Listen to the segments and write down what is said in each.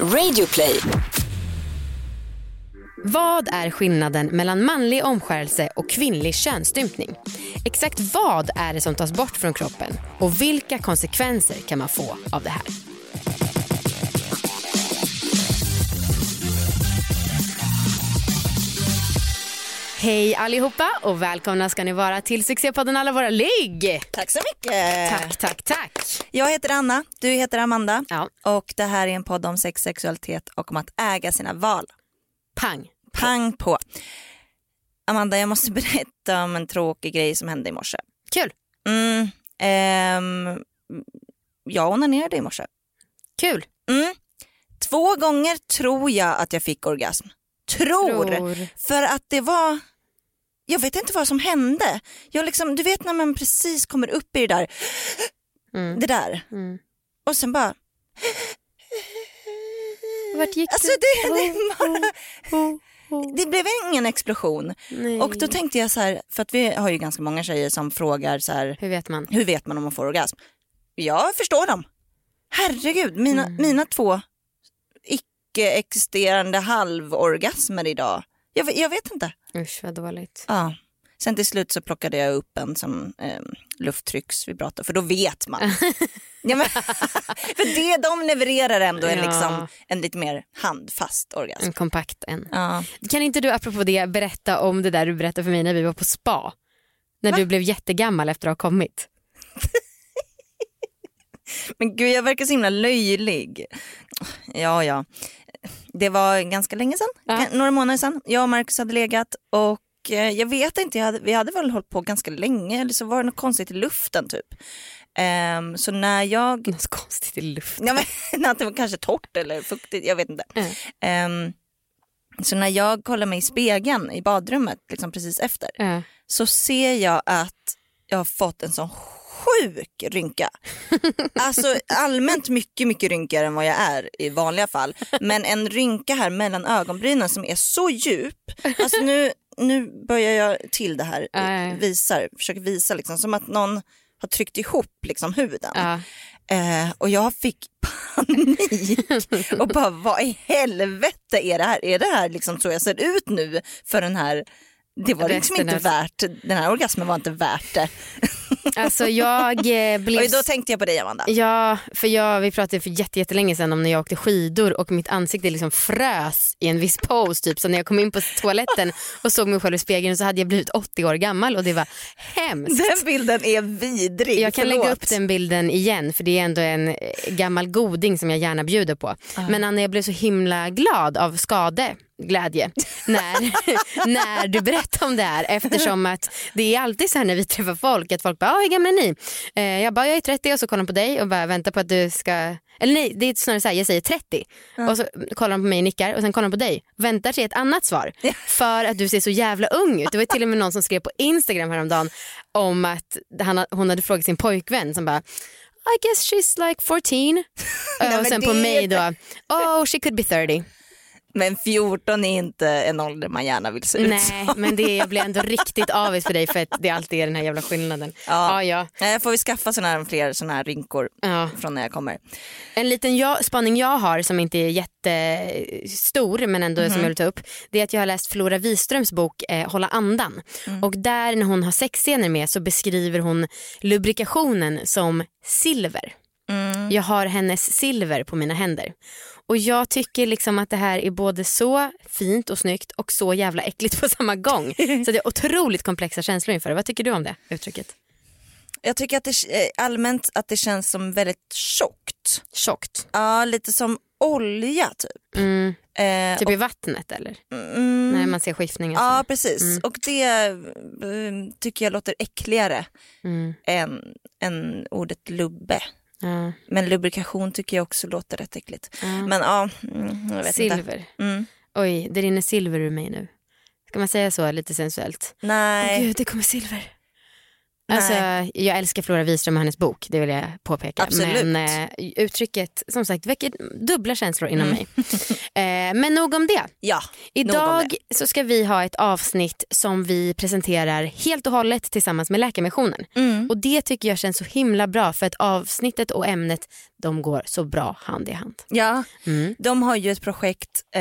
Radioplay. Vad är skillnaden mellan manlig omskärelse och kvinnlig könsstympning? Exakt vad är det som tas bort från kroppen och vilka konsekvenser kan man få av det här? Hej allihopa och välkomna ska ni vara till succépodden Alla våra ligg. Tack så mycket. Tack, tack, tack. Jag heter Anna, du heter Amanda Ja, och det här är en podd om sex, sexualitet och om att äga sina val. pang. Pang på. Amanda, jag måste berätta om en tråkig grej som hände i morse. Kul, Mm, ehm, jag onanerade i morse. kul. Mm. Två gånger tror jag att jag fick orgasm. Tror. Tror. För att det var, jag vet inte vad som hände. Jag liksom, du vet när man precis kommer upp i det där, Mm. det där. Mm. Och sen bara, Vart gick alltså du? det, det, bara, Oh, oh. det blev ingen explosion. Nej. Och då tänkte jag så här, för att vi har ju ganska många tjejer som frågar så här, Hur vet man? hur vet man om man får orgasm? Jag förstår dem. Herregud, mina, Mm. mina två icke-existerande halvorgasmer idag. Jag, jag vet inte. Usch vad dåligt. Ja. Sen till slut så plockade jag upp en som eh, lufttrycksvibrator för då vet man. ja, men, för det de levererar ändå en, Ja. liksom, en lite mer handfast orgasm. En kompakt en. Ja. Kan inte du apropå det berätta om det där du berättade för mig när vi var på spa? När du blev jättegammal efter att ha kommit. Men gud jag verkar så himla löjlig. Ja ja. Det var ganska länge sedan, Ja. Några månader sedan. Jag och Marcus hade legat och eh, jag vet inte, jag hade, vi hade väl hållit på ganska länge eller så var det något konstigt i luften typ. Ehm, så när jag, Något konstigt i luften. ja, men, att det var kanske torrt eller fuktigt, jag vet inte. Mm. Ehm, så när jag kollar mig i spegeln i badrummet liksom precis efter Ja. så ser jag att jag har fått en sån sjuk rynka. Alltså allmänt mycket, mycket rynkigare än vad jag är i vanliga fall. Men en rynka här mellan ögonbrynen som är så djup. Alltså nu, nu börjar jag till det här, ja. visar, försöker visa liksom som att någon har tryckt ihop liksom huden. Ja. Eh, och jag fick panik och bara vad i helvete är det här? Är det här liksom så jag ser ut nu för den här det var liksom inte värt, den här orgasmen var inte värt det. Alltså jag eh, blev... Och då tänkte jag på dig Amanda. Ja, för jag, vi pratade för jätte- jättelänge sedan om när jag åkte skidor och mitt ansikte liksom frös i en viss pose. Typ. Så när jag kom in på toaletten och såg mig själv i spegeln så hade jag blivit 80 år gammal och det var hemskt. Den bilden är vidrig. Jag kan Förlåt. lägga upp den bilden igen för det är ändå en eh, gammal goding som jag gärna bjuder på. Men Anna jag blev så himla glad av skade glädje när, när du berättade om det här eftersom att det är alltid så här när vi träffar folk att folk bara ah, hur gamla är ni? Eh, jag bara jag är 30 och så kollar de på dig och bara väntar på att du ska eller nej det är snarare så här jag säger 30 och så kollar de på mig och nickar och sen kollar de på dig väntar sig ett annat svar för att du ser så jävla ung ut. Det var till och med någon som skrev på Instagram häromdagen om att han, hon hade frågat sin pojkvän som bara I guess she's like 14 Nej, och sen på mig då oh she could be 30. Men 14 är inte en ålder man gärna vill se ut Nej som. men det, jag blir ändå riktigt avis på dig för att det alltid är den här jävla skillnaden. Ja. Ja, ja. Nej, får vi skaffa såna här, fler såna här rynkor Ja. från när jag kommer. En liten jag, spaning jag har som inte är jättestor men ändå Mhm. som jag vill ta upp det är att jag har läst Flora Wiströms bok eh, Hålla andan Mm. och där när hon har sexscener med så beskriver hon lubrikationen som silver. Mm. Jag har hennes silver på mina händer. Och jag tycker liksom att det här är både så fint och snyggt och så jävla äckligt på samma gång. Så det är otroligt komplexa känslor inför det. Vad tycker du om det uttrycket? Jag tycker att det eh, allmänt att det känns som väldigt tjockt. Tjockt. Ja, lite som olja typ. Mm, Eh, typ i vattnet eller? mm, När man ser skiftningen. så. Ja precis Mm. och det eh, tycker jag låter äckligare Mm, än, än ordet lubbe. Ja, Men lubrikation tycker jag också låter rätt äckligt. ja. Men ja, mm, jag vet inte. Silver. Mm. Oj, det rinner silver ur mig nu. Ska man säga så lite sensuellt? Nej. Gud, det kommer silver. Alltså, jag älskar Flora Wiström och hennes bok, det vill jag påpeka. Absolut. Men eh, uttrycket som sagt väcker dubbla känslor inom Mm. mig. Eh, men nog om det. Ja, Idag så ska vi ha ett avsnitt som vi presenterar helt och hållet tillsammans med Läkarmissionen. Mm. Och det tycker jag känns så himla bra för att avsnittet och ämnet de går så bra hand i hand. Ja, Mm. de har ju ett projekt eh,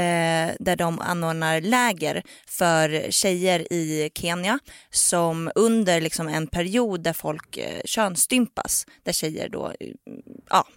där de anordnar läger för tjejer i Kenya som under liksom en period där folk eh, könsstympas, där tjejer då eh, ja,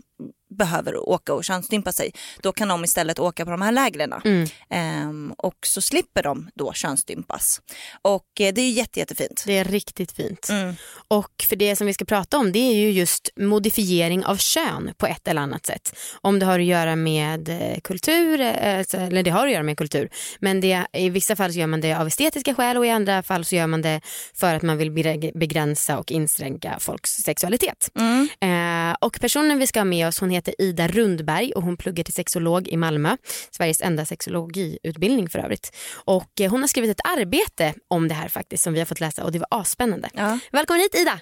behöver åka och könsstympa sig, då kan de istället åka på de här lägren. Mm. Ehm, och så slipper de då könsstympas. Och eh, det är jätte, jättefint. Det är riktigt fint. Mm. Och för det som vi ska prata om det är ju just modifiering av kön på ett eller annat sätt. Om det har att göra med eh, kultur, eh, alltså, eller det har att göra med kultur, men det, i vissa fall så gör man det av estetiska skäl och i andra fall så gör man det för att man vill begränsa och inskränka folks sexualitet. Mm. Och personen vi ska ha med oss hon heter Ida Rundberg och hon pluggar till sexolog i Malmö. Sveriges enda sexologiutbildning för övrigt. Och eh, hon har skrivit ett arbete om det här faktiskt som vi har fått läsa och det var asspännande. Ja. Välkommen hit Ida!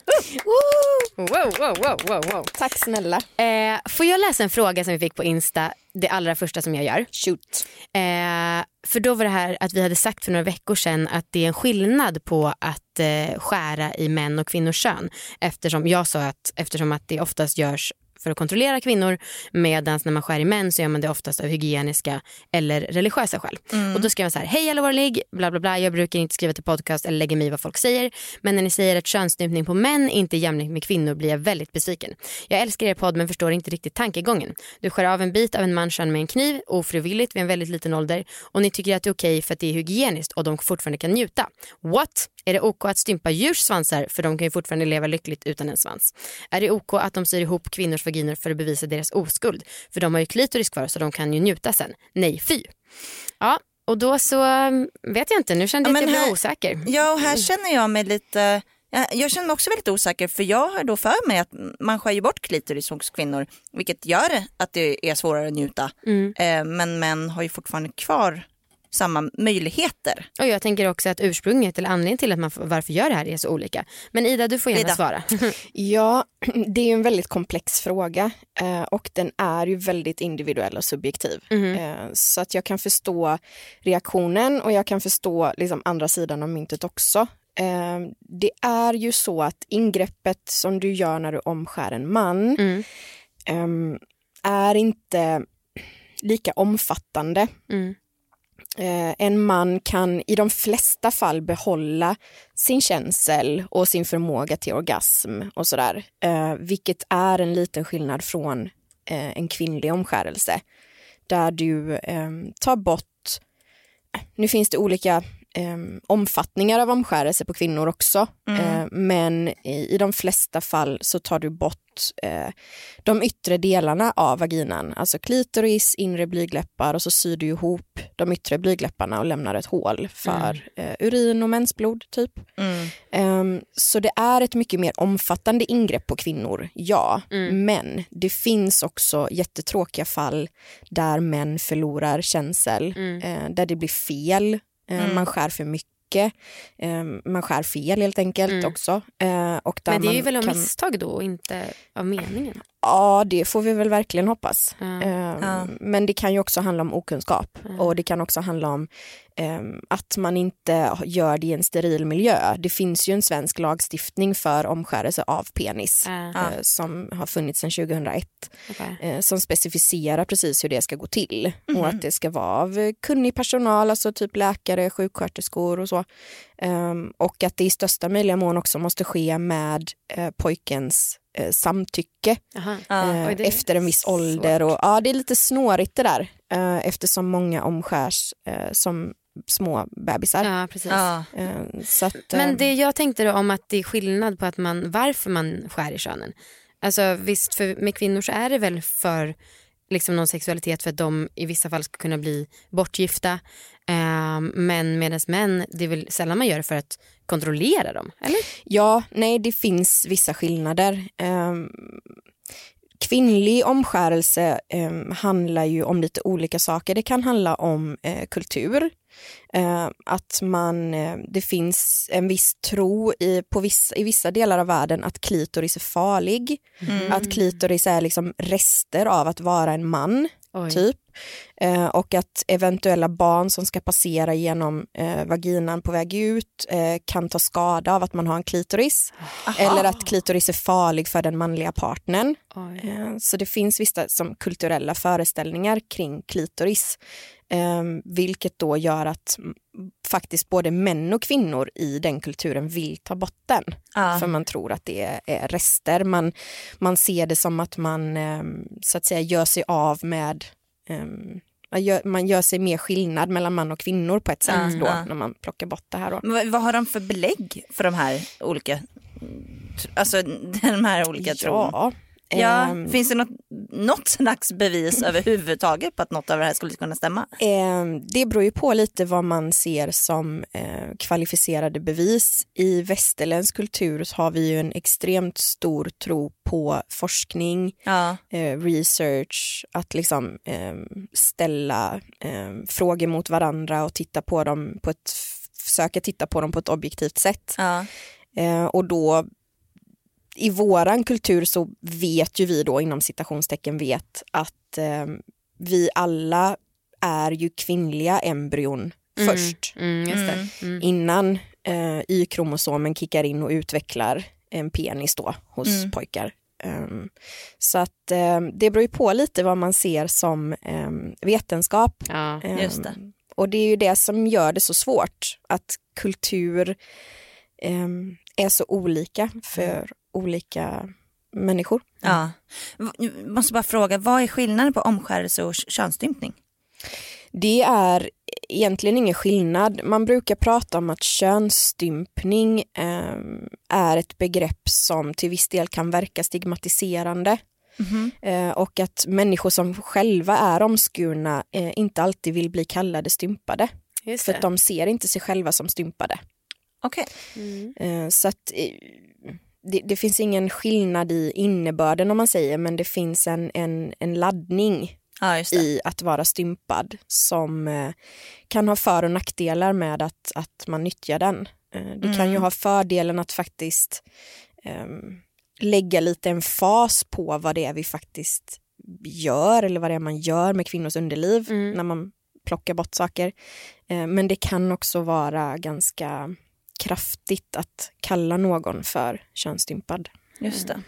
Wow, wow, wow, wow, wow. Tack snälla. Eh, får jag läsa en fråga som vi fick på Insta, det allra första som jag gör? Shoot. Eh, för då var det här att vi hade sagt för några veckor sedan att det är en skillnad på att eh, skära i män och kvinnors kön. Eftersom jag sa att eftersom att det oftast görs för att kontrollera kvinnor medan när man skär i män så gör man det oftast av hygieniska eller religiösa skäl. Och då skrev jag så här, hej allvarlig, bla bla bla, jag brukar inte skriva till podcast eller lägga mig i vad folk säger men när ni säger att könsstympning på män inte är jämlikt med kvinnor blir jag väldigt besviken. Jag älskar er podd men förstår inte riktigt tankegången. Du skär av en bit av en mans kön med en kniv ofrivilligt vid en väldigt liten ålder och ni tycker att det är okej för att det är hygieniskt och de fortfarande kan njuta. What? Är det OK att stympa djurs svansar för de kan ju fortfarande leva lyckligt utan en svans? Är det OK att de syr ihop kvinnors vaginer för att bevisa deras oskuld? För de har ju klitoris kvar så de kan ju njuta sen. Nej, fy. Ja, och då så um, vet jag inte, nu kände jag Ja, att jag blev osäker. Ja, och här känner jag mig lite... jag- känner mig också väldigt osäker för jag har då för mig att man skär ju bort klitoris hos kvinnor vilket gör att det är svårare att njuta. Mm. Eh, men män har ju fortfarande kvar samma möjligheter. Och jag tänker också att ursprunget eller anledningen till att man, varför gör det här är så olika. Men Ida, du får gärna Ida. svara. Ja, det är ju en väldigt komplex fråga eh, och den är ju väldigt individuell och subjektiv. Eh, så att jag kan förstå reaktionen och jag kan förstå liksom andra sidan av myntet också. Eh, det är ju så att ingreppet som du gör när du omskär en man Mm. ehm, är inte lika omfattande. Mm. Eh, en man kan i de flesta fall behålla sin känsel och sin förmåga till orgasm och sådär. Eh, vilket är en liten skillnad från eh, en kvinnlig omskärelse. Där du ehm, tar bort, nu finns det olika eh, omfattningar av omskärelse på kvinnor också. Eh, men i, i de flesta fall så tar du bort eh, de yttre delarna av vaginan, alltså klitoris, inre blygläppar och så syr du ihop de yttre blygläpparna och lämnar ett hål för eh, urin och mensblod typ. Mm. Ehm, så det är ett mycket mer omfattande ingrepp på kvinnor, ja. Mm. Men det finns också jättetråkiga fall där män förlorar känsel, Mm. eh, där det blir fel, Mm. man skär för mycket, eh, man skär fel helt enkelt Mm. också. Eh, och Men det är väl av kan... misstag då och inte av meningen. Ja, det får vi väl verkligen hoppas. Ja. Eh, Ja. Men det kan ju också handla om okunskap Ja. och det kan också handla om eh, att man inte gör det i en steril miljö. Det finns ju en svensk lagstiftning för omskärelse av penis. Ja. eh, som har funnits sedan 2001 Okej. eh, som specificerar precis hur det ska gå till Mhm. och att det ska vara av eh, kunnig personal, alltså typ läkare, sjuksköterskor och så. Ehm, och att det i största möjliga mån också måste ske med eh, pojkens eh, samtycke. Ja. eh, efter en viss ålder. Och, ja, det är lite snårigt det där eh, eftersom många omskärs eh, som små bebisar. Ja, precis. Ja. Eh, så att, eh, Men det jag tänkte då om att det är skillnad på att man, varför man skär i könen. Alltså visst, för med kvinnor så är det väl för liksom någon sexualitet för att de i vissa fall ska kunna bli bortgifta. Eh, men medan män, det är väl sällan man gör det för att kontrollera dem, eller? Ja, nej det finns vissa skillnader. Eh, kvinnlig omskärelse eh, handlar ju om lite olika saker. Det kan handla om eh, kultur, att man, eh, det finns en viss tro i, på vissa, i vissa delar av världen att klitoris är farlig. Mm. Att klitoris är liksom rester av att vara en man. Oj. typ. Eh, och att eventuella barn som ska passera genom eh, vaginan på väg ut eh, kan ta skada av att man har en klitoris. Eller att klitoris är farlig för den manliga partnern. Eh, Så det finns vissa som kulturella föreställningar kring klitoris. Eh, Vilket då gör att faktiskt både män och kvinnor i den kulturen vill ta bort den. Ja. För man tror att det är, rester. Man, man ser det som att man eh, så att säga gör sig av med eh, man gör, sig mer skillnad mellan man och kvinnor på ett sätt Mm, då, ja. när man plockar bort det här. Då. Men vad- har de för belägg för de här olika, alltså de här olika tron? Ja, ehm, finns det något, något slags bevis överhuvudtaget på att något av det här skulle kunna stämma? Eh, det beror ju på lite vad man ser som eh, kvalificerade bevis. I västerländsk kultur så har vi ju en extremt stor tro på forskning, Ja, eh, research, att liksom eh, ställa frågor mot varandra och titta på dem på ett, försöka titta på dem på ett objektivt sätt. ja, Eh, och då i våran kultur så vet ju vi då inom citationstecken vet att eh, vi alla är ju kvinnliga embryon Mm. först Mm, just det. Mm. Mm. innan eh, Y-kromosomen kickar in och utvecklar en penis då hos Mm. pojkar. Ehm, så att eh, det beror ju på lite vad man ser som eh, vetenskap. Ja. Just det. Och det är ju det som gör det så svårt, att kultur är så olika för olika människor. ja. V- Måste bara fråga, vad är skillnaden på omskärelse och könsstympning? Det är egentligen ingen skillnad. Man brukar prata om att könsstympning ehm, är ett begrepp som till viss del kan verka stigmatiserande. Eh, och att människor som själva är omskurna eh, inte alltid vill bli kallade stympade. För att de ser inte sig själva som stympade. Okej. Mm. Eh, Så att eh, det, det finns ingen skillnad i innebörden om man säger, men det finns en, en, en laddning det. i att vara stympad som eh, kan ha för och nackdelar med att, att man nyttjar den. Det kan ju ha fördelen att faktiskt ehm, lägga lite en fas på vad det är vi faktiskt gör eller vad det är man gör med kvinnors underliv Mm. när man plockar bort saker. Men det kan också vara ganska kraftigt att kalla någon för könsstympad. Just det.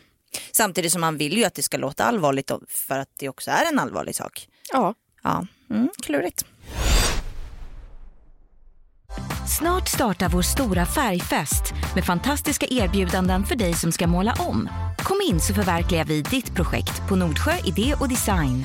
Samtidigt som man vill ju att det ska låta allvarligt för att det också är en allvarlig sak. Ja, Ja, mm, klurigt. Snart startar vår stora färgfest med fantastiska erbjudanden för dig som ska måla om. Kom in så förverkligar vi ditt projekt på Nordsjö Idé och Design.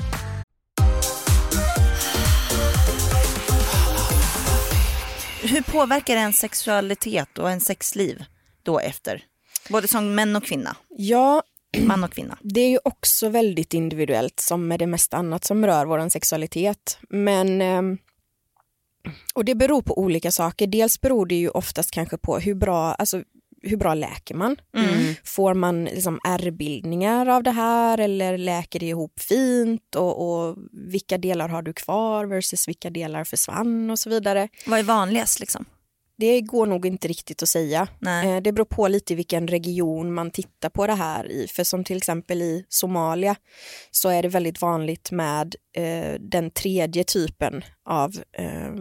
Hur påverkar det en sexualitet och en sexliv då efter? Både som män och kvinna, ja man och kvinna. Det är ju också väldigt individuellt som med det mesta annat som rör vår sexualitet. Men ehm, och det beror på olika saker. Dels beror det ju oftast kanske på hur bra, alltså, hur bra läker man? Mm. Får man liksom ärrbildningar av det här eller läker det ihop fint? Och, och vilka delar har du kvar versus vilka delar försvann och så vidare. Vad är vanligast liksom? Det går nog inte riktigt att säga. Nej. Eh, Det beror på lite i vilken region man tittar på det här i. För som till exempel i Somalia så är det väldigt vanligt med eh, den tredje typen av eh,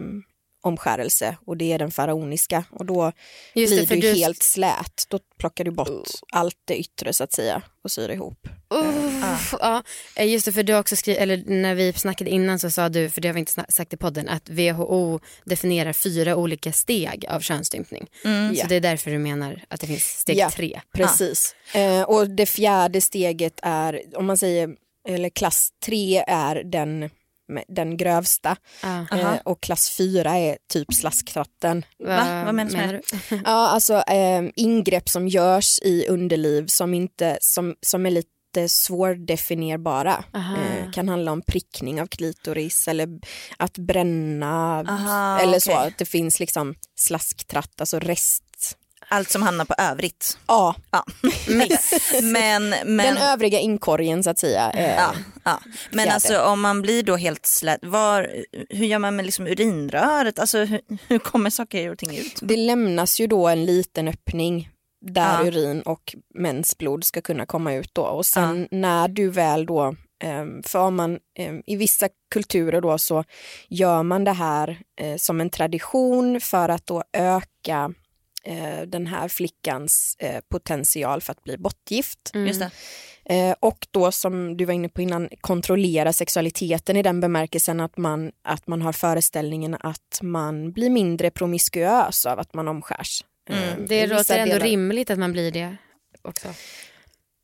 omskärelse och det är den faraoniska och då Just det, blir för du du- helt slät. Då plockar du bort allt det yttre så att säga och syr ihop. Uff, ja. Eh, Just det, för du också skrivit, eller när vi snackade innan så sa du, för det har vi inte sagt i podden, att WHO definierar fyra olika steg av könsstympning. Mm. Så Ja. det är därför du menar att det finns steg Ja. tre. Precis. Eh, och det fjärde steget är, om man säger, eller klass tre är den, den grövsta eh, och klass fyra är typ slasktratten. Va? Vad menas med du? Ja, alltså eh, ingrepp som görs i underliv som, inte, som, som är lite svårdefinierbara. Aha. Eh, kan handla om prickning av klitoris eller att bränna Aha, eller så. okej. Att det finns liksom slasktratt, alltså rest. Allt som hamnar på övrigt. Ja, Ja. men, men, den övriga inkorgen så att säga. Eh, ja, ja. men fjärde. alltså om man blir då helt slät, var, hur gör man med liksom urinröret? Alltså hur, hur kommer saker och ting ut? Det lämnas ju då en liten öppning där Ja. urin och mensblod ska kunna komma ut då och sen när du väl då Ehm, för om man, ehm, I vissa kulturer då så gör man det här eh, som en tradition för att då öka eh, den här flickans eh, potential för att bli bortgift. Det. Eh, och då som du var inne på innan, kontrollera sexualiteten i den bemärkelsen att man, att man har föreställningen att man blir mindre promiskuös av att man omskärs. Eh, Det låter ändå delar- rimligt att man blir det också.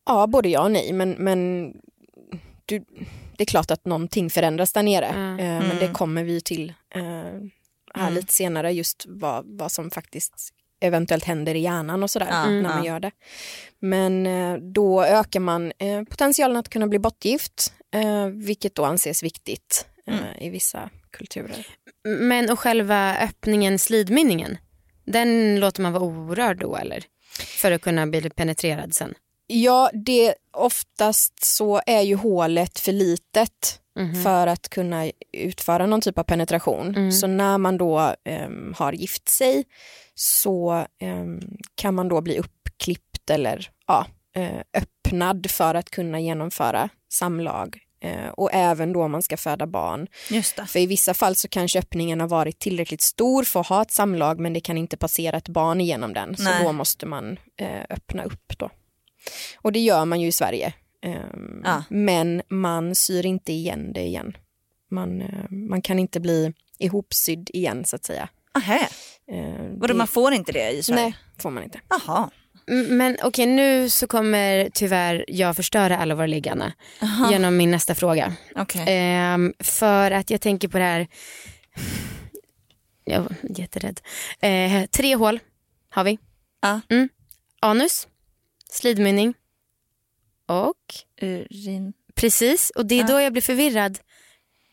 Ja, både ja och nej, men, men du, det är klart att någonting förändras där nere. Mm. Eh, men det kommer vi till eh, här Mm. lite senare, just vad, vad som faktiskt eventuellt händer i hjärnan och sådär Ja, när man gör det. Men eh, då ökar man eh, potentialen att kunna bli bortgift, eh, vilket då anses viktigt Mm. i vissa kulturer. Men och själva öppningen, slidmynningen, den låter man vara orörd då eller? För att kunna bli penetrerad sen? Ja, det oftast så är ju hålet för litet Mhm. för att kunna utföra någon typ av penetration. Mm. Så när man då em, har gift sig så em, kan man då bli uppklippt eller ja, eh, öppnad för att kunna genomföra samlag. Eh, och även då om man ska föda barn. För i vissa fall så kanske öppningen har varit tillräckligt stor för att ha ett samlag men det kan inte passera ett barn igenom den. Så Nej. då måste man eh, öppna upp då. Och det gör man ju i Sverige. Ehm, Ja. Men man syr inte igen det igen. Man, eh, man kan inte bli ihopsydd igen så att säga. Ahä. Eh, Vadå, man får inte det i Sverige? Nej, får man inte. Jaha. Mm, Men okej, nu så kommer tyvärr jag förstöra alla våra liggarna Aha. genom min nästa fråga. Okej. Ehm, för att jag tänker på det här, jag var jätterädd. Eh, tre hål har vi. Ja. Mm. Anus, slidmynning och Urin. precis, och det är Ja. då jag blir förvirrad.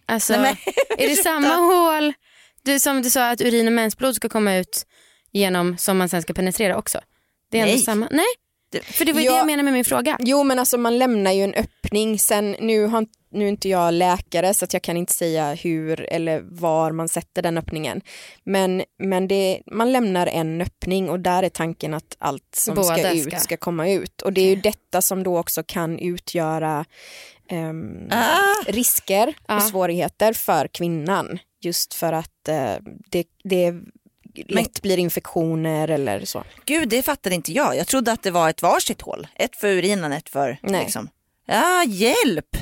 Alltså, Nej, är det samma hål, du, som du sa att urin och mensblod ska komma ut genom som man sen ska penetrera också? Det är Nej. samma, nej? För det var ju Ja. det jag menade med min fråga. Jo men alltså man lämnar ju en öppning. Sen nu, har, nu är inte jag läkare så att jag kan inte säga hur eller var man sätter den öppningen. Men, men det, man lämnar en öppning och där är tanken att allt som ska Båda ut ska. ska komma ut. Och det är ju detta som då också kan utgöra ehm, Ah, risker Ja. och svårigheter för kvinnan. Just för att eh, det, det lätt blir infektioner eller så. gud, det fattade inte jag. Jag trodde att det var ett varsitt hål. Ett för urinen, ett för... Nej. Liksom. Ja, hjälp!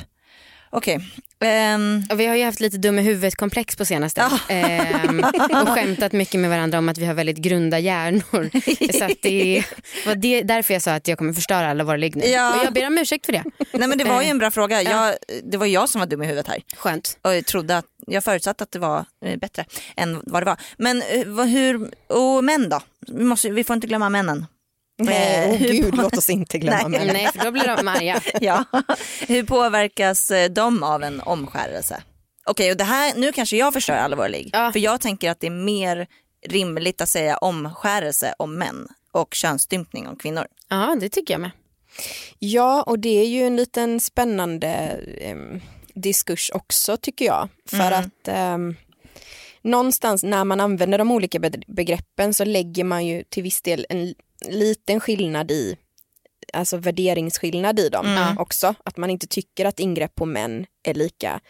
Okej. Ehm, Och vi har ju haft lite dum i huvudet-komplex på senaste. Ehm, och skämtat mycket med varandra om att vi har väldigt grunda hjärnor. Så det var det, därför jag sa att jag kommer förstöra alla våra ligg nu. Ja. Och jag ber om ursäkt för det. nej men det var ju Eh, en bra fråga. Jag, det var jag som var dum i huvudet här. Skönt. Och jag, trodde att, jag förutsatte att det var eh, bättre än vad det var. Men eh, vad, hur, och män då? Vi, måste, vi får inte glömma männen. Nej, Eh, oh, hur gud, låt oss inte glömma Nej. Nej, för då blir de arga. Ja. Hur påverkas eh, de av en omskärelse? Okej, och det här, nu kanske jag förstör ligg. Ja. För jag tänker att det är mer rimligt att säga omskärelse om män och könsstympning om kvinnor. Ja, det tycker jag med. Ja, och det är ju en liten spännande eh, diskurs också tycker jag. För Mm. att eh, någonstans när man använder de olika be- begreppen så lägger man ju till viss del en liten skillnad i alltså värderingsskillnad i dem Mm. också. Att man inte tycker att ingrepp på män är lika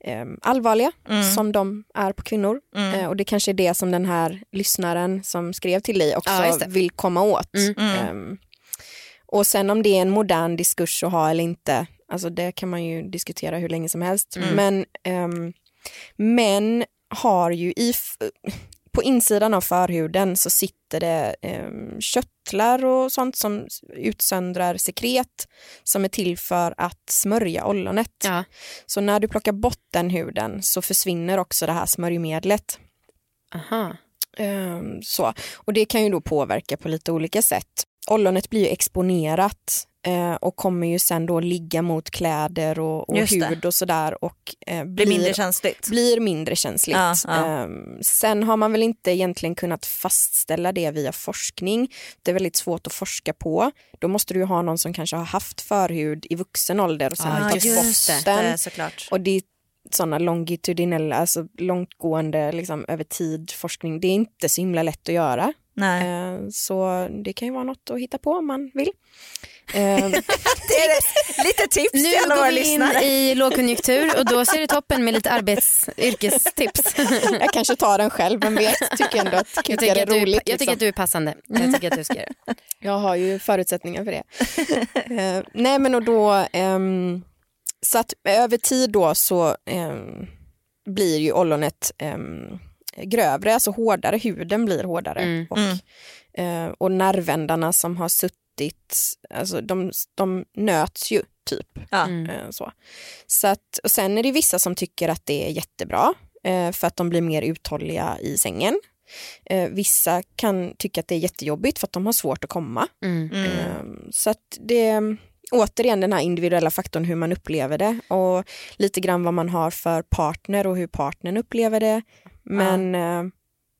eh, allvarliga Mm. som de är på kvinnor. Mm. Eh, och det kanske är det som den här lyssnaren som skrev till dig också Ja, vill komma åt. Ehm, och sen om det är en modern diskurs att ha eller inte, alltså det kan man ju diskutera hur länge som helst. Mm. Men um, män har ju i, på insidan av förhuden så sitter det um, köttlar och sånt som utsöndrar sekret som är till för att smörja ollonet. Ja. Så när du plockar bort den huden så försvinner också det här smörjmedlet. Aha. Ehm, så. Och det kan ju då påverka på lite olika sätt. Ollonet blir ju exponerat eh, och kommer ju sen då ligga mot kläder och, och hud och sådär och eh, Blir mindre känsligt. blir mindre känsligt. Ja, ja. Ehm, sen har man väl inte egentligen kunnat fastställa det via forskning. Det är väldigt svårt att forska på. Då måste du ju ha någon som kanske har haft förhud i vuxen ålder och sen Ja, har tagit bort det. den. såklart. Och det är sådana longitudinella, alltså långtgående liksom, över tid forskning. Det är inte så himla lätt att göra. Nej. Eh, Så det kan ju vara något att hitta på om man vill. Eh, Det är. Lite tips Nu till alla går våra vi in lyssnare. i lågkonjunktur och då ser det toppen med lite arbets yrkestips. Jag kanske tar den själv, vem vet. Tycker ändå att Jag tycker att du, roligt. jag tycker liksom. att du är passande. Jag tycker att du ska göra. Jag har ju förutsättningar för det. Eh, nej men och då, ehm, så att över tid då så ehm, blir ju ollonet um, grövre, alltså hårdare, huden blir hårdare. Mm. Och, Mm. eh, och nervändarna som har suttit, alltså de, de nöts ju typ. Ja. Mm. Eh, Så, så att, och sen är det vissa som tycker att det är jättebra eh, för att de blir mer uthålliga i sängen. Eh, vissa kan tycka att det är jättejobbigt för att de har svårt att komma. Mm. Mm. Eh, så att det återigen den här individuella faktorn hur man upplever det och lite grann vad man har för partner och hur partnern upplever det. Men eh,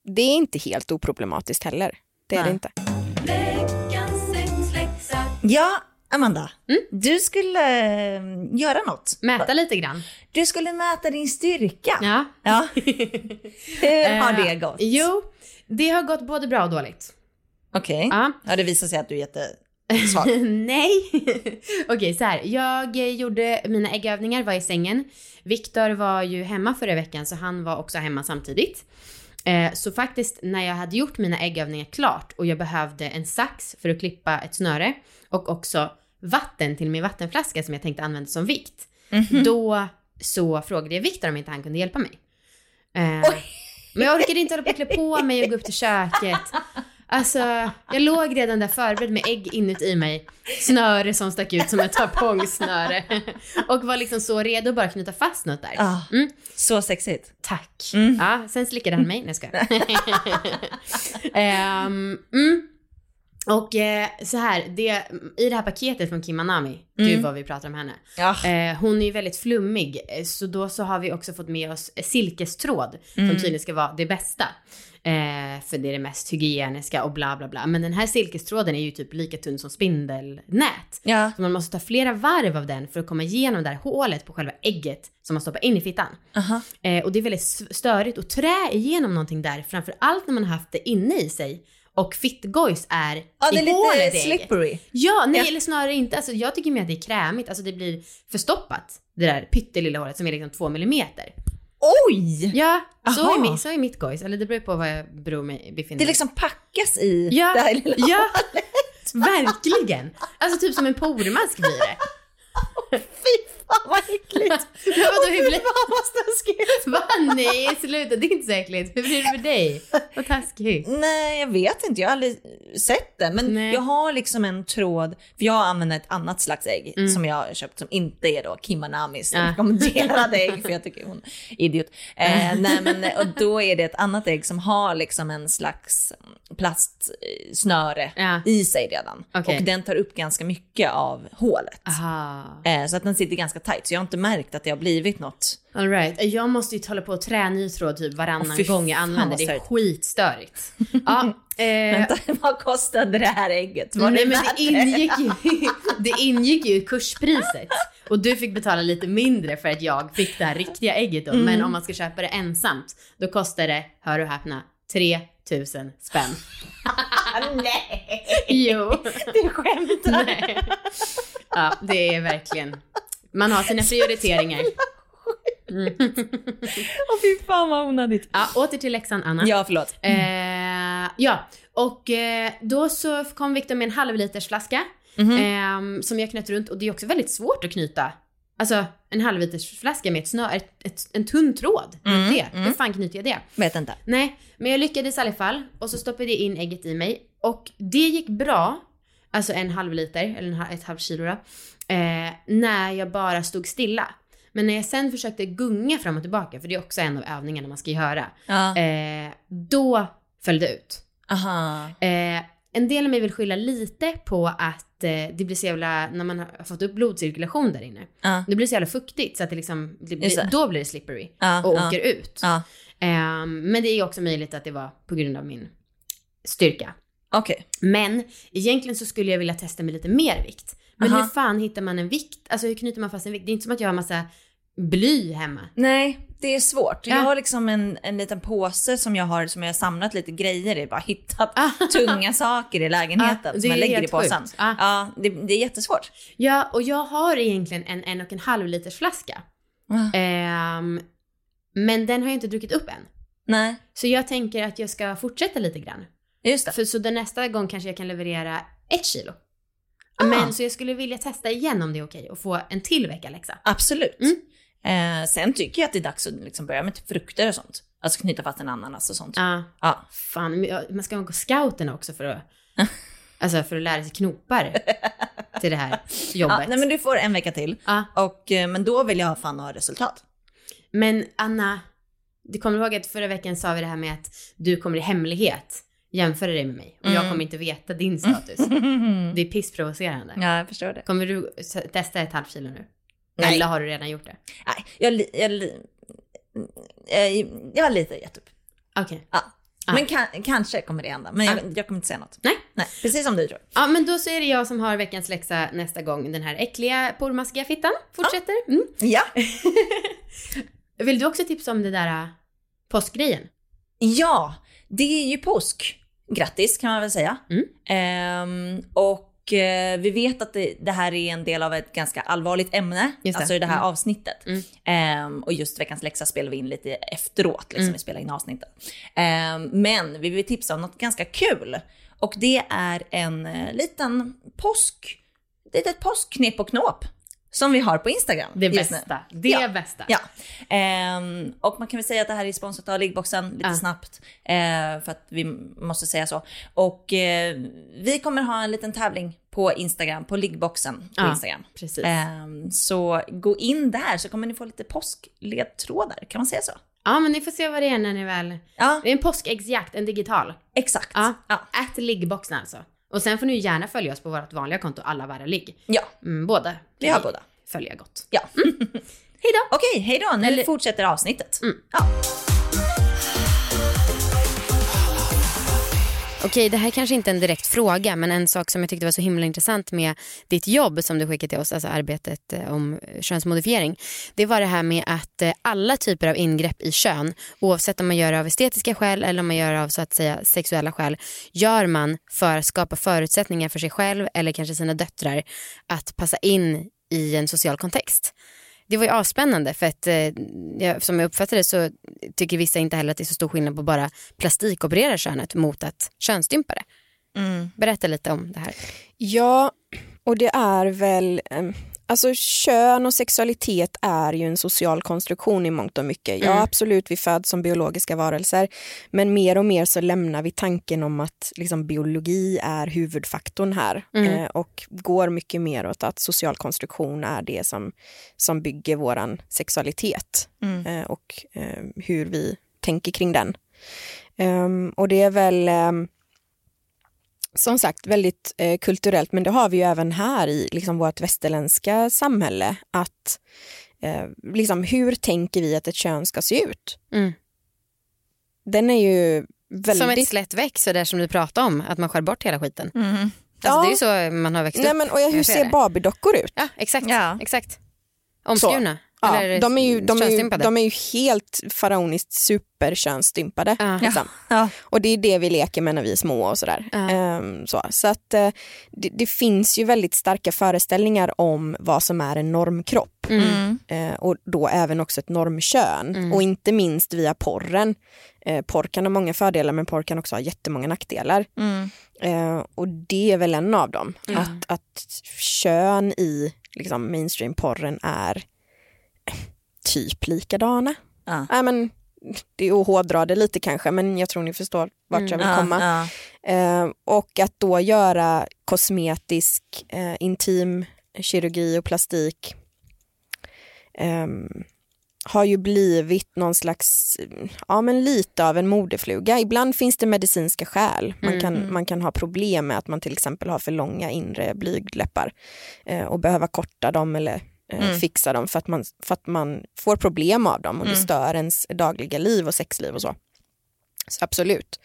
det är inte helt oproblematiskt heller. Det är det Nej. inte. Ja, Amanda. Mm. Du skulle eh, göra något. Mäta lite grann. Du skulle mäta din styrka. Ja. Ja. Hur har Eh, det gått? Jo, det har gått både bra och dåligt. Okej. Ja. Ja, det visar sig att du är Nej. Okej, så här. Jag eh, gjorde mina äggövningar, var i sängen. Viktor var ju hemma förra veckan så han var också hemma samtidigt. Eh, så faktiskt när jag hade gjort mina äggövningar klart och jag behövde en sax för att klippa ett snöre och också vatten till min vattenflaska som jag tänkte använda som vikt. Mhm. Då så frågade jag Viktor om inte han kunde hjälpa mig. Eh, men jag orkade inte hålla på att klä på mig och gå upp till köket. Alltså, jag låg redan där förberedd med ägg inuti mig. Snöre som stack ut som ett tampongsnöre. Och var liksom så redo att bara knyta fast något där. Ah, Mm. Så sexigt. Tack. Mm. Ja, sen slickade han mig. Nej, jag. Ehm, mm. Och eh, så här, det, i det här paketet från Kim Anami, gud Mm. vad vi pratar om henne. Ja. Eh, hon är ju väldigt flummig, eh, så då så har vi också fått med oss silkestråd Mm. som tydligen ska vara det bästa. Eh, för det är det mest hygieniska och bla bla bla. Men den här silkestråden är ju typ lika tunn som spindelnät. Ja. Så man måste ta flera varv av den för att komma igenom det här hålet på själva ägget som man stoppar in i fittan. Aha. Eh, och det är väldigt störigt att trä igenom någonting där, framför allt när man har haft det inne i sig. Och fittgojs är Ja, det är hålet lite ägget. slippery. Ja, nej Ja. eller snarare inte. Alltså, jag tycker mer att det är krämigt. Alltså det blir förstoppat. Det där pyttelilla hålet som är liksom två millimeter. Oj! Ja, så Aha. är, mi, så är mitt gojs. Eller det beror på var jag beror mig, befinner Det liksom packas i Ja, det här lilla ja, verkligen. Alltså typ som en pormask blir det. Fy fan vad äckligt! Men vadå, hur blir Fan vad snuskigt! Va? Nej, sluta. Det är inte så äckligt. Hur blir det för dig? Vad taskigt. Nej, jag vet inte. Jag har aldrig sett det. Men Nej. jag har liksom en tråd. För jag använder ett annat slags ägg Mm. som jag har köpt som inte är då Kim Anamis Ja. rekommenderade ägg. För jag tycker hon är idiot. Eh, nej, men och då är det ett annat ägg som har liksom en slags plastsnöre Ja. i sig redan. Okej. Och den tar upp ganska mycket av hålet. Eh, så att den sitter ganska tight. Så jag har inte märkt att det har blivit något. All right. Jag måste ju hålla på och trä ny tråd typ varannan fy gång jag använder. Det är störigt. skitstörigt. Ja, eh, Vänta, vad kostade det här ägget? Var nej, det men det ingick, ju, det ingick ju i kurspriset. Och du fick betala lite mindre för att jag fick det här riktiga ägget då. Mm. Men om man ska köpa det ensamt, då kostar det, hör och häpna, 3000 spänn. Nej! Jo. Du skämtar. Nej. Ja, det är verkligen. Man har sina prioriteringar. Åh fy fan vad onödigt. Ja, åter till läxan Anna. Ja förlåt. Eh, ja, och eh, då så kom Viktor med en halv liters flaska Mhm. eh, som jag knöt runt och det är också väldigt svårt att knyta. Alltså en halv liters flaska med ett snö, ett, ett, en tunn tråd. Mm, det. mm. Hur fan knyter jag det? Vet inte. Nej, men jag lyckades i alla fall och så stoppade jag in ägget i mig och det gick bra, alltså en halv liter eller en, ett halvt kilo då, eh, när jag bara stod stilla. Men när jag sen försökte gunga fram och tillbaka, för det är också en av övningarna man ska göra, Ja. eh, då föll det ut. Eh, en del av mig vill skylla lite på att eh, det blir så jävla, när man har fått upp blodcirkulation där inne, Ja. det blir så jävla fuktigt så att det liksom, det blir, då blir det slippery Ja, och åker ut. Ehm, men det är också möjligt att det var på grund av min styrka. Okej. Men egentligen så skulle jag vilja testa med lite mer vikt. Men Aha. hur fan hittar man en vikt? Alltså hur knyter man fast en vikt? Det är inte som att jag har massa bly hemma. Nej, det är svårt. Ja. Jag har liksom en, en liten påse som jag har som jag har samlat lite grejer i. Bara hittat Ah. tunga saker i lägenheten Ah, det som jag är lägger i påsen. sjukt. Ah. Ja, det, det är jättesvårt. Ja, och jag har egentligen en en och en halv liters flaska. Ah. Ehm, men den har jag inte druckit upp än. Nej, Så jag tänker att jag ska fortsätta lite grann. Just det. För så den nästa gång kanske jag kan leverera ett kilo. Ah. Men så jag skulle vilja testa igen om det är okej och få en till vecka läxa. Absolut. Mm. Eh, sen tycker jag att det är dags att liksom börja med typ frukter och sånt. Alltså knyta fast en ananas och sånt. Ja, Ja. fan, men jag- man ska gå scouten också för att, alltså för att lära sig knopar till det här jobbet. Nej, men du får en vecka till. Ja. Och, eh, men då vill jag fan ha resultat. Men Anna, du kommer ihåg att förra veckan sa vi det här med att du kommer i hemlighet jämföra dig med mig och jag Mm. kommer inte veta din status. Det är pissprovocerande. Ja, jag förstår det. Kommer du testa ett halvt kilo nu? Nej. Eller har du redan gjort det? Nej, jag, li- jag, li- jag, jag har lite gett upp. Okej. Ja. Ah. Men kan, kanske kommer det hända. Men jag, jag kommer inte säga något. Nej. Nej, precis som du tror. Ja, men då så är det jag som har veckans läxa nästa gång. Den här äckliga pormaskiga fittan fortsätter. Mm. Ja. Vill du också tipsa om det där äh, påskgrejen? Ja, det är ju påsk. Grattis kan man väl säga. Mm. Ehm, och eh, vi vet att det, det här är en del av ett ganska allvarligt ämne, alltså i det här Mm. avsnittet. Mm. Ehm, och just veckans läxa spelar vi in lite efteråt, liksom Mm. vi spelar in avsnittet. Ehm, men vi vill tipsa om något ganska kul. Och det är en eh, liten påsk, det är ett påskknep och knåp som vi har på Instagram. Det bästa. Det Ja. bästa. Ja, ehm, och man kan väl säga att det här är sponsrat av Liggboxen lite Ja. snabbt eh, för att vi måste säga så. Och eh, vi kommer ha en liten tävling på Instagram, på Liggboxen på Ja, Instagram. Precis. Ehm, så gå in där så kommer ni få lite påskledtrådar, kan man säga så? Ja, men ni får se vad det är när ni väl... Ja, Det är en påskäggsjakt, en digital. exakt. Ja. Ja. Ät liggboxen alltså. Och sen får ni gärna följa oss på vårt vanliga konto, alla värda ligg. ja, Mm, båda. vi har båda. Följa gott. Ja. Hej då! Okej, hej då. Nu Eller- fortsätter avsnittet. Mm. Ja. Okej, det här kanske inte är en direkt fråga, men en sak som jag tyckte var så himla intressant med ditt jobb som du skickade till oss, alltså arbetet eh, om könsmodifiering, det var det här med att eh, alla typer av ingrepp i kön, oavsett om man gör det av estetiska skäl eller om man gör det av så att säga sexuella skäl, gör man för att skapa förutsättningar för sig själv eller kanske sina döttrar att passa in i en social kontext. Det var ju avspännande för att eh, som jag uppfattade det så tycker vissa inte heller att det är så stor skillnad på bara plastikoperera könet mot att könsstympa det. Mm. Berätta lite om det här. Ja, och det är väl... Alltså kön och sexualitet är ju en social konstruktion i mångt och mycket. Ja, Mm. absolut, vi föds som biologiska varelser. Men mer och mer så lämnar vi tanken om att liksom, biologi är huvudfaktorn här. Mm. Eh, och går mycket mer åt att social konstruktion är det som, som bygger våran sexualitet. Mm. eh, och eh, hur vi tänker kring den. Ehm, och det är väl ehm, som sagt väldigt eh, kulturellt, men det har vi ju även här i liksom, vårt västerländska samhälle. Att eh, liksom, hur tänker vi att ett kön ska se ut? Mm. Den är ju väldigt... Som ett slätt väck, så där som du pratade om, att man skär bort hela skiten. Mm. Alltså, Ja. Det är ju så man har växt Nej, upp. men, och hur ser. Barbiedockor ut? Ja, exakt. Ja. exakt. Omskurna. Ja, Eller de, är ju, de, är ju, de är ju helt faraoniskt superkönsstympade. Ja. Liksom. Ja. Och det är det vi leker med när vi är små och sådär. Ja. Ehm, så så att, eh, det, det finns ju väldigt starka föreställningar om vad som är en normkropp. Mm. Eh, och då även också ett normkön. Mm. Och inte minst via porren. Eh, porr kan ha många fördelar men porr kan också ha jättemånga nackdelar. Mm. Och det är väl en av dem. Att, att kön i liksom, mainstream-porren är typ likadana. Ja. Nej, men, det är att hårdra det lite kanske men jag tror ni förstår vart jag vill komma. ja. Eh, och att då göra kosmetisk, eh, intim kirurgi och plastik ehm, har ju blivit någon slags, ja men lite av en modefluga. Ibland finns det medicinska skäl. Man, kan, man kan ha problem med att man till exempel har för långa inre blygdläppar eh, och behöva korta dem eller eh, Mm. fixa dem för att, man, för att man får problem av dem och det Mm. stör ens dagliga liv och sexliv och så. Så absolut,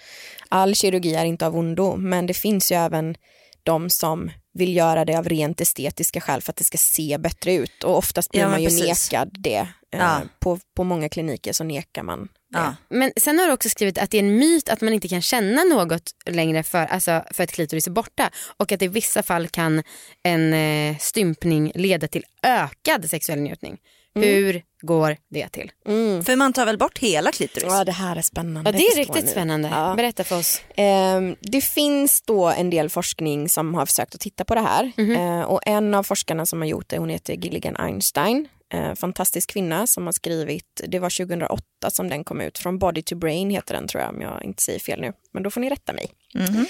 all kirurgi är inte av ondo men det finns ju även de som vill göra det av rent estetiska skäl för att det ska se bättre ut och oftast blir Ja, man ju precis. nekad det. Eh, Ja. På, på många kliniker så nekar man det. Ja. Men sen har du också skrivit att det är en myt att man inte kan känna något längre för, alltså för att klitoris är borta och att i vissa fall kan en eh, stympning leda till ökad sexuell njutning. Hur går det till? Mm. För man tar väl bort hela klitoris? Ja det här är spännande. Ja, det är riktigt spännande. Ja. Berätta för oss. Ehm, det finns då en del forskning som har försökt att titta på det här. Eh, och en av forskarna som har gjort det, hon heter Gilligan Einstein. Eh, fantastisk kvinna som har skrivit, det var 2008 som den kom ut, från Body to Brain heter den tror jag om jag inte säger fel nu. Men då får ni rätta mig. Mhm.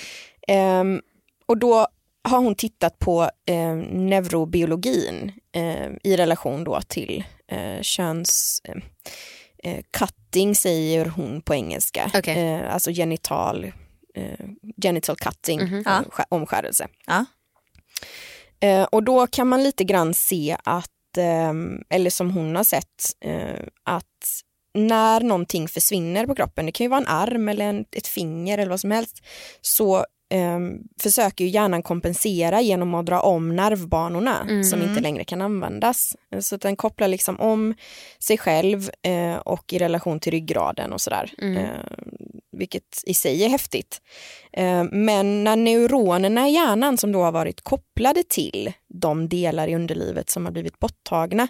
Ehm, och då har hon tittat på eh, neurobiologin eh, i relation då till eh, köns... Eh, eh, cutting säger hon på engelska, eh, alltså genital, eh, genital cutting, eh, sk- omskärelse. Ja. Eh, och då kan man lite grann se att, eh, eller som hon har sett, eh, att när någonting försvinner på kroppen, det kan ju vara en arm eller en, ett finger eller vad som helst, så eh, försöker ju hjärnan kompensera genom att dra om nervbanorna Mm. som inte längre kan användas. Så att den kopplar liksom om sig själv eh, och i relation till ryggraden och sådär. Mm. Eh, vilket i sig är häftigt. Eh, Men när neuronerna i hjärnan som då har varit kopplade till de delar i underlivet som har blivit borttagna,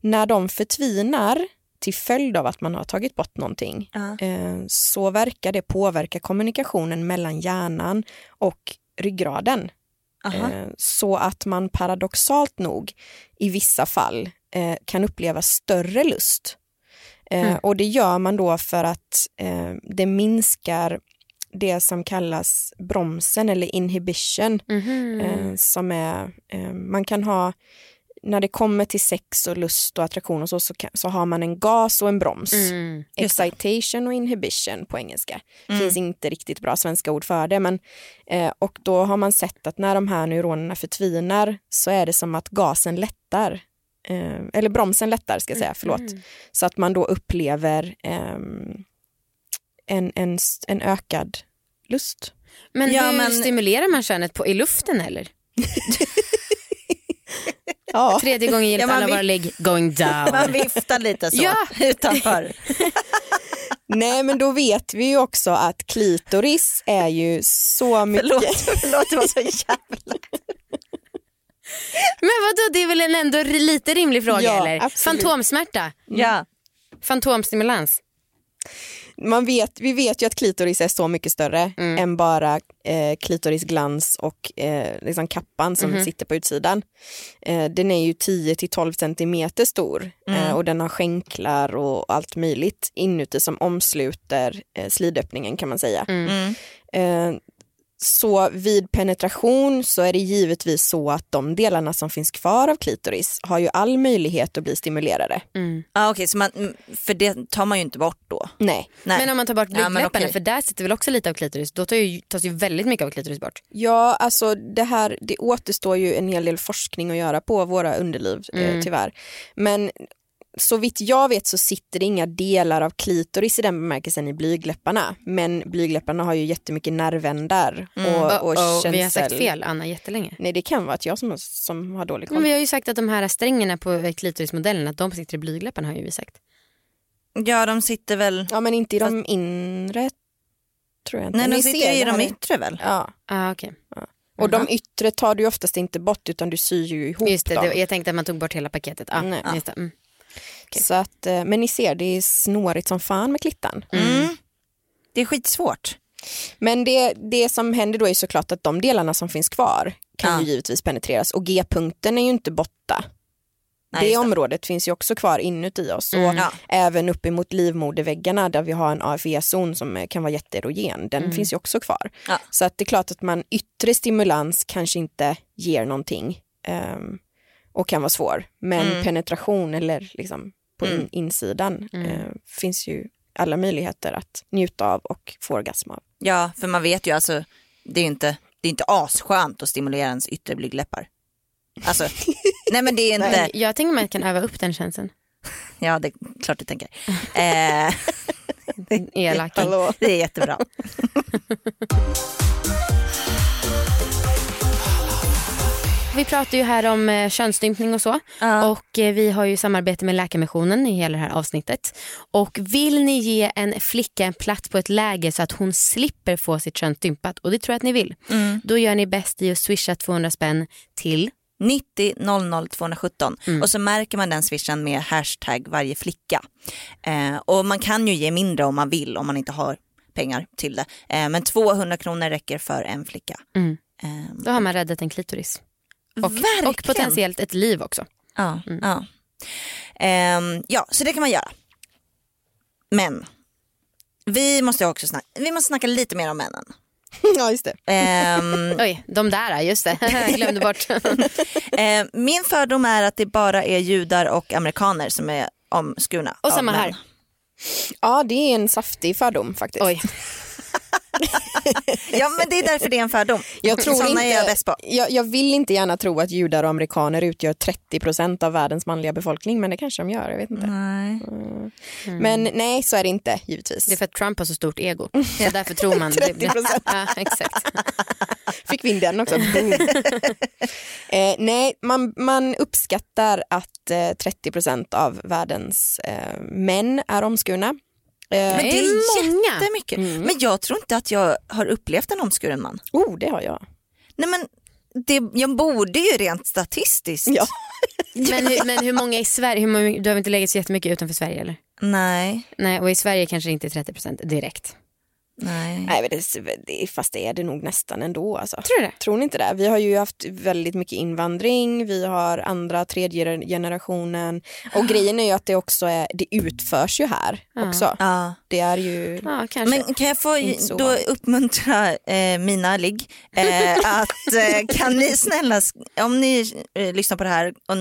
när de förtvinar till följd av att man har tagit bort någonting, eh, så verkar det påverka kommunikationen mellan hjärnan och ryggraden. Eh, Så att man paradoxalt nog i vissa fall kan uppleva större lust. Eh, Mm. Och det gör man då för att eh, det minskar det som kallas bromsen eller inhibition. Mhm. Eh, som är, eh, man kan ha, när det kommer till sex och lust och attraktion och så, så, kan, så har man en gas och en broms. Mm. Excitation och inhibition på engelska. Mm. finns inte riktigt bra svenska ord för det. Men, eh, och då har man sett att när de här neuronerna förtvinar så är det som att gasen lättar. Eh, eller bromsen lättar ska jag säga, förlåt. Mm. Så att man då upplever ehm, en, en, en ökad lust. Men Ja, hur men- stimulerar man könet på, i luften eller? Ja. Tredje gången gillt Ja, man alla vill- våra ligg going down. Man viftar lite så Ja. utanför. Nej men då vet vi ju också att klitoris är ju så mycket... Förlåt, förlåt det var så jävla... Men vadå, det är väl en ändå lite rimlig fråga Ja, eller? absolut. Fantomsmärta, Ja. fantomstimulans. Man vet, vi vet ju att klitoris är så mycket större Mm. än bara eh, klitorisglans och eh, liksom kappan som Mhm. sitter på utsidan. Eh, den är ju 10-12 centimeter stor Mm. eh, och den har skänklar och allt möjligt inuti som omsluter eh, slidöppningen kan man säga. Eh, så vid penetration så är det givetvis så att de delarna som finns kvar av klitoris har ju all möjlighet att bli stimulerade. Mm. Ah, Okej, så man, mm, för det tar man ju inte bort då. Nej. Nej. Men om man tar bort Ja, blygdläpparna, okej. för där sitter väl också lite av klitoris, då tar ju, tas ju väldigt mycket av klitoris bort. Ja, alltså det här, det återstår ju en hel del forskning att göra på våra underliv Mm. eh, tyvärr. Men så vitt jag vet så sitter det inga delar av klitoris i den bemärkelsen i blygdläpparna. Men blygdläpparna har ju jättemycket nervändar och, och Uh-oh, Mm. vi har sagt känsel. fel Anna jättelänge. Nej det kan vara att jag som, har- som har dålig Men koll. vi har ju sagt att de här strängerna på klitorismodellen, att de sitter i blygdläpparna har ju vi sagt. Ja, de sitter väl... Ja men inte i de inre tror jag inte. Nej, de ser, sitter i de yttre väl? Ja, Ah, okay. och de yttre tar du oftast inte bort utan du syr ju ihop Just det, dem. det, jag tänkte att man tog bort hela paketet. Ah, Nej. just det. Mm. Okej. Så att, eh, men ni ser, det är snårigt som fan med klittan. Mm. Det är skitsvårt. Men det, det som händer då är såklart att de delarna som finns kvar kan Ja. ju givetvis penetreras och G-punkten är ju inte borta. Nej, det området finns ju också kvar inuti oss och Mm. Ja. även uppemot livmoderväggarna där vi har en AFE-zon som eh, kan vara jätteerogen, den finns ju också kvar. Ja. Så att det är klart att man yttre stimulans kanske inte ger någonting ehm, och kan vara svår. Men Mm. penetration eller liksom på in, Mm. insidan Mm. eh, finns ju alla möjligheter att njuta av och få orgasm av. Ja, för man vet ju alltså, det är ju inte, det är inte asskönt att stimulera ens yttre blygdläppar. Alltså, nej men det är inte, Jag tänker man kan öva upp den känslan. ja det är klart du tänker. Eh. Hallå. det är jättebra. Vi pratar ju här om eh, könsstympning och så. Ja. Och eh, vi har ju samarbete med Läkarmissionen i hela det här avsnittet. Och vill ni ge en flicka en plats på ett läger så att hon slipper få sitt kön stympat, och det tror jag att ni vill, Mm. då gör ni bäst i att swisha 200 spänn till 90 00 217 och så märker man den swishen med hashtag varje flicka. Eh, och man kan ju ge mindre om man vill om man inte har pengar till det. Eh, men 200 kronor räcker för en flicka. Mm. Eh, Då har man räddat en klitoris. Och, Verkligen. och potentiellt ett liv också. Ja, ja. Ehm, ja, så det kan man göra. Men vi måste också snacka, vi måste snacka lite mer om männen. ja, just det. Ehm, Oj, de där, just det. Glömde bort. eh, min fördom är att det bara är judar och amerikaner som är omskurna. Och samma män. här. Ja, det är en saftig fördom faktiskt. Oj. Ja men det är därför det är en fördom. Jag, tror Såna inte, är jag bäst på. jag, jag vill inte gärna tro att judar och amerikaner utgör 30% av världens manliga befolkning, men det kanske de gör. Jag vet inte. Nej. Men nej, så är det inte givetvis. Det är för att Trump har så stort ego. Så därför tror man. 30%. Ja, exakt. Fick vi in den också. Boom. eh, nej, man, man uppskattar att eh, 30% av världens eh, män är omskurna. Eh, Men det är många. jättemycket. Mm. Men jag tror inte att jag har upplevt en omskuren man. oh, det har jag. Nej men det, jag borde ju rent statistiskt. Ja. Men hur, men hur många i Sverige, hur många, du har inte legat så jättemycket utanför Sverige eller? Nej. Nej, och i Sverige kanske det inte är 30% direkt. Nej. Nej, det, fast det är det nog nästan ändå. Alltså. Tror du det? Tror ni inte det? Vi har ju haft väldigt mycket invandring, vi har andra, tredje generationen och grejen är ju att det också är, det utförs ju här Ja. också. Ja. Det är ju, Ja, kanske. Men kan jag få då uppmuntra eh, mina ligg eh, att eh, kan ni snälla, om ni eh, lyssnar på det här och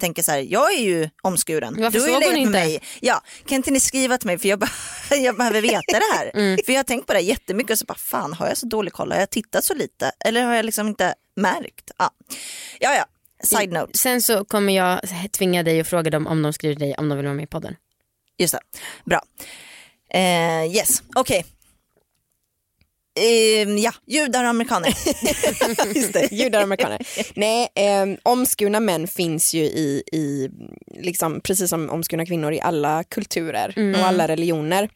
tänker så här, jag är ju omskuren, Varför du har ju såg hon legat med inte? mig. Ja, kan inte ni skriva till mig för jag, be- jag behöver veta det här. Mm. För jag har tänkt på det jättemycket och så bara fan har jag så dålig koll, har jag tittat så lite eller har jag liksom inte märkt? Ja, ja, ja. side note, Sen så kommer jag tvinga dig och fråga dem om de skriver dig om de vill vara med i podden. just det, bra. Eh, yes, okej. Ehm, ja, judar och amerikaner. Just det, judar och amerikaner. Nej, eh, omskurna män finns ju i, i liksom, precis som omskurna kvinnor i alla kulturer och alla religioner.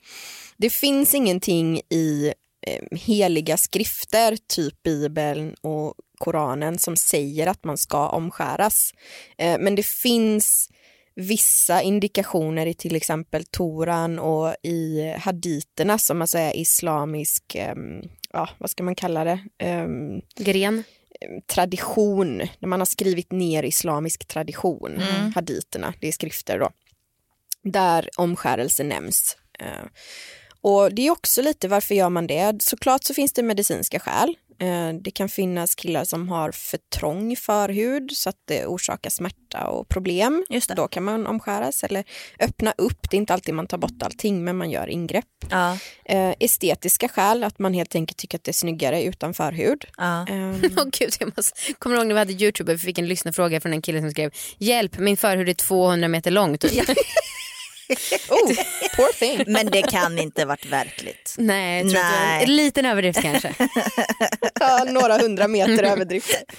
Det finns ingenting i eh, heliga skrifter, typ Bibeln och Koranen, som säger att man ska omskäras. Eh, men det finns vissa indikationer i till exempel Toran och i haditerna som alltså är islamisk, ehm, ja vad ska man kalla det, Ehm, Gren. tradition, när man har skrivit ner islamisk tradition, haditerna, det är skrifter då, där omskärelse nämns. Och det är också lite varför gör man det? Såklart så finns det medicinska skäl. Eh, Det kan finnas killar som har för trång förhud så att det orsakar smärta och problem. Då kan man omskäras eller öppna upp. Det är inte alltid man tar bort allting men man gör ingrepp. ja, Eh, Estetiska skäl, att man helt enkelt tycker att det är snyggare utan förhud. ja. Ehm, Åh gud, jag måste... Kommer du ihåg när vi hade Youtube och vi fick en lyssnarfråga från en kille som skrev Hjälp, min förhud är 200 meter lång. Oh, poor thing. Men det kan inte varit verkligt. Nej, jag tror. Nej. En liten överdrift kanske. Ja, några hundra meter överdrift.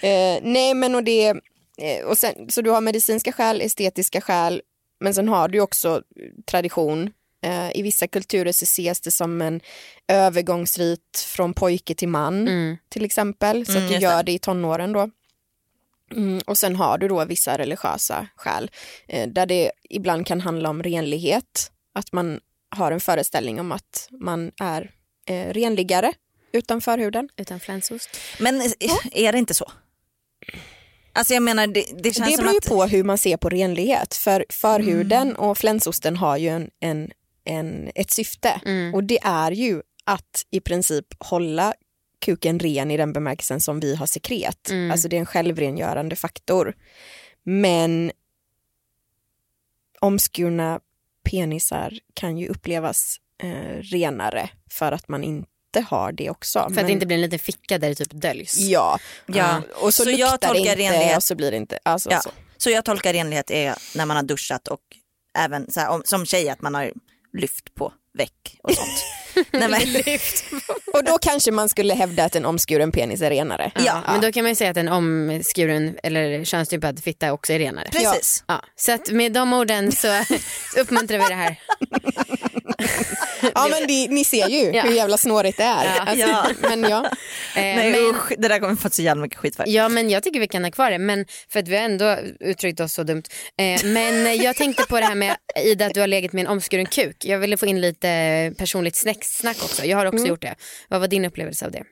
eh, nej men och det, eh, och sen, så du har medicinska skäl, estetiska skäl, men sen har du också tradition. Eh, I vissa kulturer så ses det som en övergångsrit från pojke till man Mm. till exempel, så Mm, att du gör det. det i tonåren då. Mm, och sen har du då vissa religiösa skäl eh, där det ibland kan handla om renlighet, att man har en föreställning om att man är eh, renligare utan förhuden. Utan flänsost. Men eh, är det inte så? Alltså jag menar det, det känns Det som beror ju att... på hur man ser på renlighet. För förhuden och flänsosten har ju en, en, en, ett syfte. Mm. Och det är ju att i princip hålla kuken ren i den bemärkelsen som vi har sekret. Mm. Alltså det är en självrengörande faktor. Men omskurna penisar kan ju upplevas eh, renare för att man inte har det också. För att det inte blir en liten ficka där det typ döljs. Ja, Ja. och så, Så luktar jag det tolkar inte renlighet- och så blir det inte. Alltså, Ja. så. Så jag tolkar renlighet är när man har duschat och även så här, om, som tjej att man har lyft på väck och sånt. Nej, men, Och då kanske man skulle hävda att en omskuren penis är renare. Ja. Men då kan man ju säga att en omskuren eller könsstympad fitta också är renare. precis. Ja, så att med de orden så uppmuntrar vi det här. Ja men det, ni ser ju Ja. hur jävla snårigt det är. Ja. Alltså, Ja. Men ja. Eh, Nej, men, usch, det där kommer få så jävla mycket skit för. ja men jag tycker vi kan ha kvar det men för att vi har ändå uttryckt oss så dumt. Eh, men jag tänkte på det här med Ida att du har legat med en omskuren kuk. Jag ville få in lite personligt snack, snack också. Jag har också gjort det. Vad var din upplevelse av det?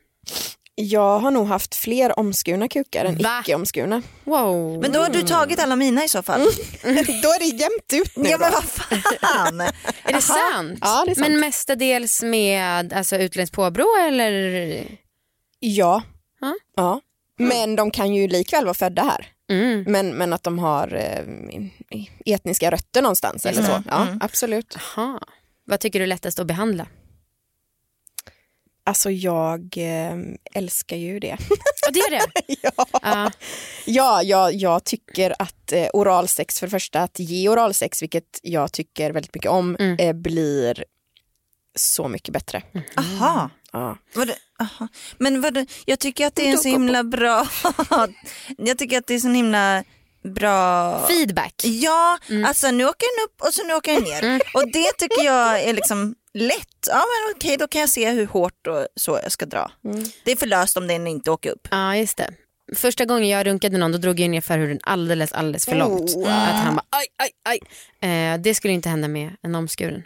Jag har nog haft fler omskurna kukar än Va? icke-omskurna. Wow. Men då har du tagit alla mina i så fall. Då är det jämnt ut nu Ja men vad fan. är det sant? Ja, det är sant. Men mestadels med alltså, utländskt påbrå eller? Ja. Ja. ja. Men de kan ju likväl vara födda här. Mm. Men, men att de har eh, etniska rötter någonstans eller så. Ja, absolut. Aha. Vad tycker du är lättast att behandla? Alltså jag eh, älskar ju det. Ja det är det. ja. Ja. Ja, jag, jag tycker att eh, oralsex, för det första att ge oralsex, vilket jag tycker väldigt mycket om, Mm. eh, blir så mycket bättre. Aha. Ja. Det, aha. Men vad det, jag tycker att det är en så himla bra, jag tycker att det är så himla bra Feedback. Ja, alltså nu åker den upp och så nu åker den ner. Och det tycker jag är liksom lätt. Ja men okej då kan jag se hur hårt och så jag ska dra. Det är för löst om den inte åker upp. Ja just det. Första gången jag runkade någon då drog jag ner förhuden alldeles alldeles för långt. Oh. Att han bara aj aj aj. Eh, det skulle inte hända med en omskuren.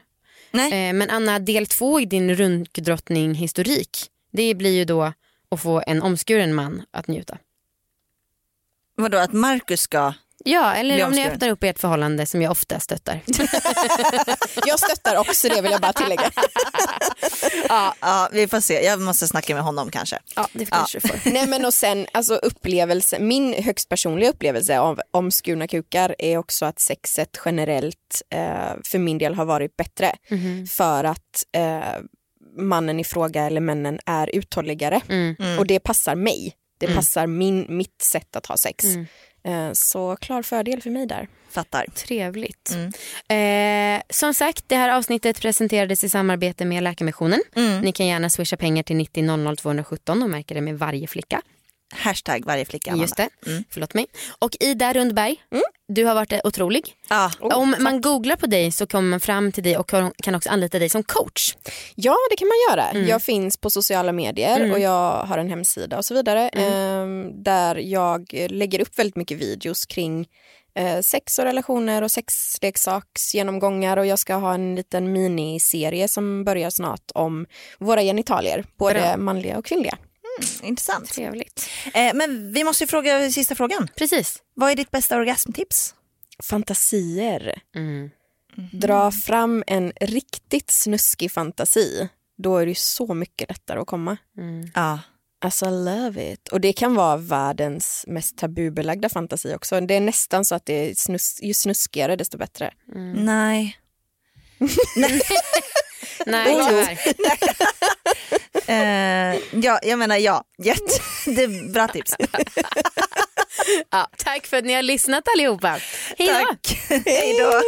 Nej. Eh, men Anna del två i din runkdrottning historik det blir ju då att få en omskuren man att njuta. Vadå att Marcus ska, Ja eller om ni öppnar upp ert förhållande som jag ofta stöttar. Jag stöttar också det vill jag bara tillägga. ja vi får se, jag måste snacka med honom kanske. ja det kanske du får. Nej men och sen alltså upplevelse, min högst personliga upplevelse av omskurna kukar är också att sexet generellt eh, för min del har varit bättre. För att eh, mannen i fråga eller männen är uthålligare Mm. och det passar mig. Det passar min, mitt sätt att ha sex. Eh, så klar fördel för mig där. Fattar. Trevligt. Eh, som sagt, det här avsnittet presenterades i samarbete med Läkarmissionen. Ni kan gärna swisha pengar till 90 00 217 och märka det med varje flicka. Hashtag varje flicka. Amanda. Just det, förlåt mig. Och Ida Rundberg, du har varit otrolig. Ja. Om man googlar på dig så kommer man fram till dig och kan också anlita dig som coach. Ja det kan man göra. Jag finns på sociala medier och jag har en hemsida och så vidare. ehm, där jag lägger upp väldigt mycket videos kring eh, sex och relationer och sexleksaksgenomgångar och jag ska ha en liten miniserie som börjar snart om våra genitalier, både Bra. manliga och kvinnliga. Intressant. Trevligt. Eh, men vi måste ju fråga sista frågan. Precis. Vad är ditt bästa orgasmtips? Fantasier. Mm. Dra fram en riktigt snuskig fantasi. Då är det ju så mycket lättare att komma. Ja. Alltså I love it. Och det kan vara världens mest tabubelagda fantasi också. Det är nästan så att det är snus, ju snuskigare desto bättre. Nej. Nej, Oh. tyvärr. Eh, ja, jag menar ja. Jätte. Det är bra tips. Ja, tack för att ni har lyssnat allihopa. Hej då! Tack. Hej då.